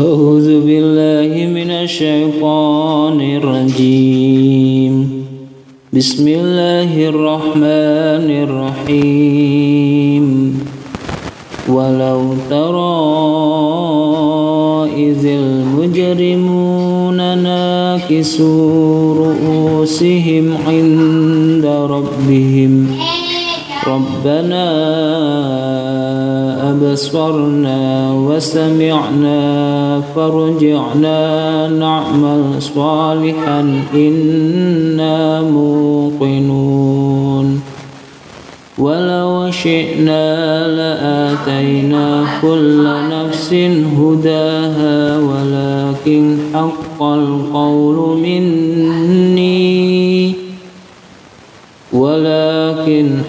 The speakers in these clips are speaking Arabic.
أعوذ بالله من الشيطان الرجيم. بسم الله الرحمن الرحيم. ولو ترى إذ المجرمون ناكسوا رؤوسهم عند ربهم. ربنا أبصرنا وسمعنا فارجعنا نعمل صالحا إنا موقنون. ولو شئنا لآتينا كل نفس هداها ولكن حق القول مني. ولكن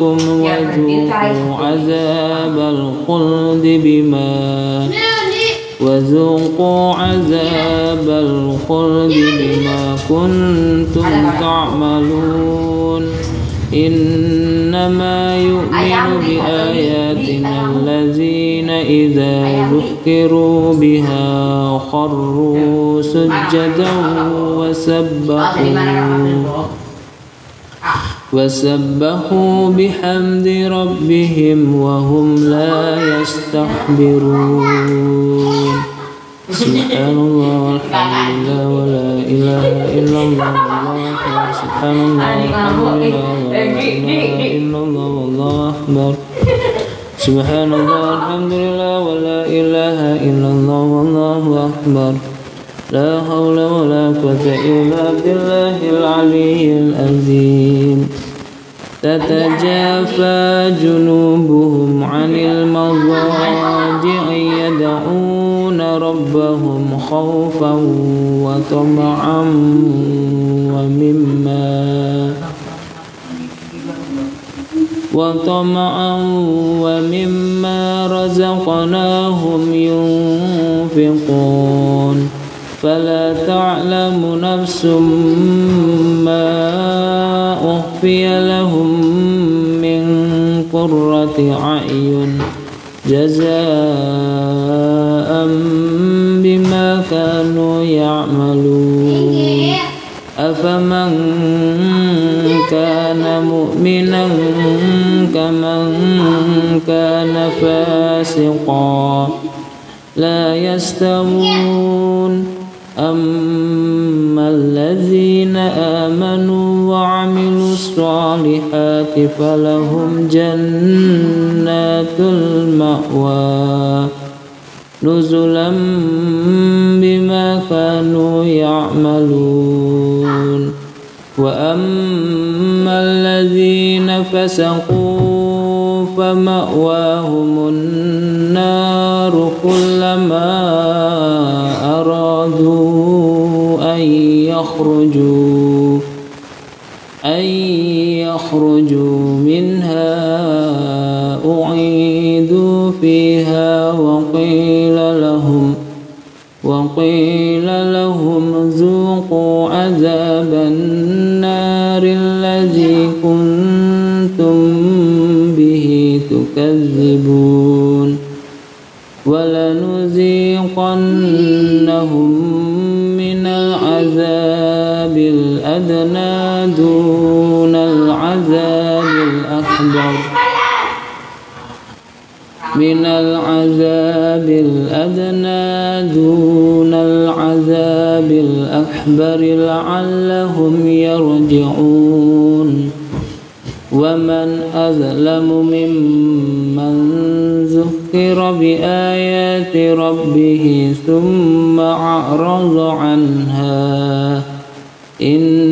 وذوقوا عذاب الخلد بما وذوقوا عذاب الخلد بما كنتم تعملون. إنما يؤمن بآياتنا الذين إذا ذكروا بها خروا سجدا وسبحوا. وسبحوا بحمد ربهم وهم لا يستكبرون سبحان الله والحمد لله ولا إله إلا الله والله أكبر سبحان الله والحمد لله ولا إله إلا الله والله أكبر سبحان الله والحمد لله ولا إله إلا الله والله أكبر لا حول ولا قوة إلا بالله العلي العظيم تتجافى جنوبهم عن المضاجع يدعون ربهم خوفا وطمعا ومما وطمعا ومما رزقناهم ينفقون. فلا تعلم نفس ما أخفي لهم جزاء بما كانوا يعملون. أفمن كان مؤمنا كمن كان فاسقا لا يستوون. أما الذين آمنوا وعملوا الصالحات فلهم جنات المأوى نزلا بما كانوا يعملون. وأما الذين فسقوا فمأواهم النار كلما أرادوا أن يخرجوا أن يخرجوا منها وقيل لهم ذوقوا عذاب النار الذي كنتم به تكذبون ولنذيقنهم من العذاب الأدنى دون العذاب الأكبر. من العذاب الأدنى دون الأكبر لعلهم يرجعون. ومن أظلم ممن ذكر بآيات ربه ثم أعرض عنها المجرمين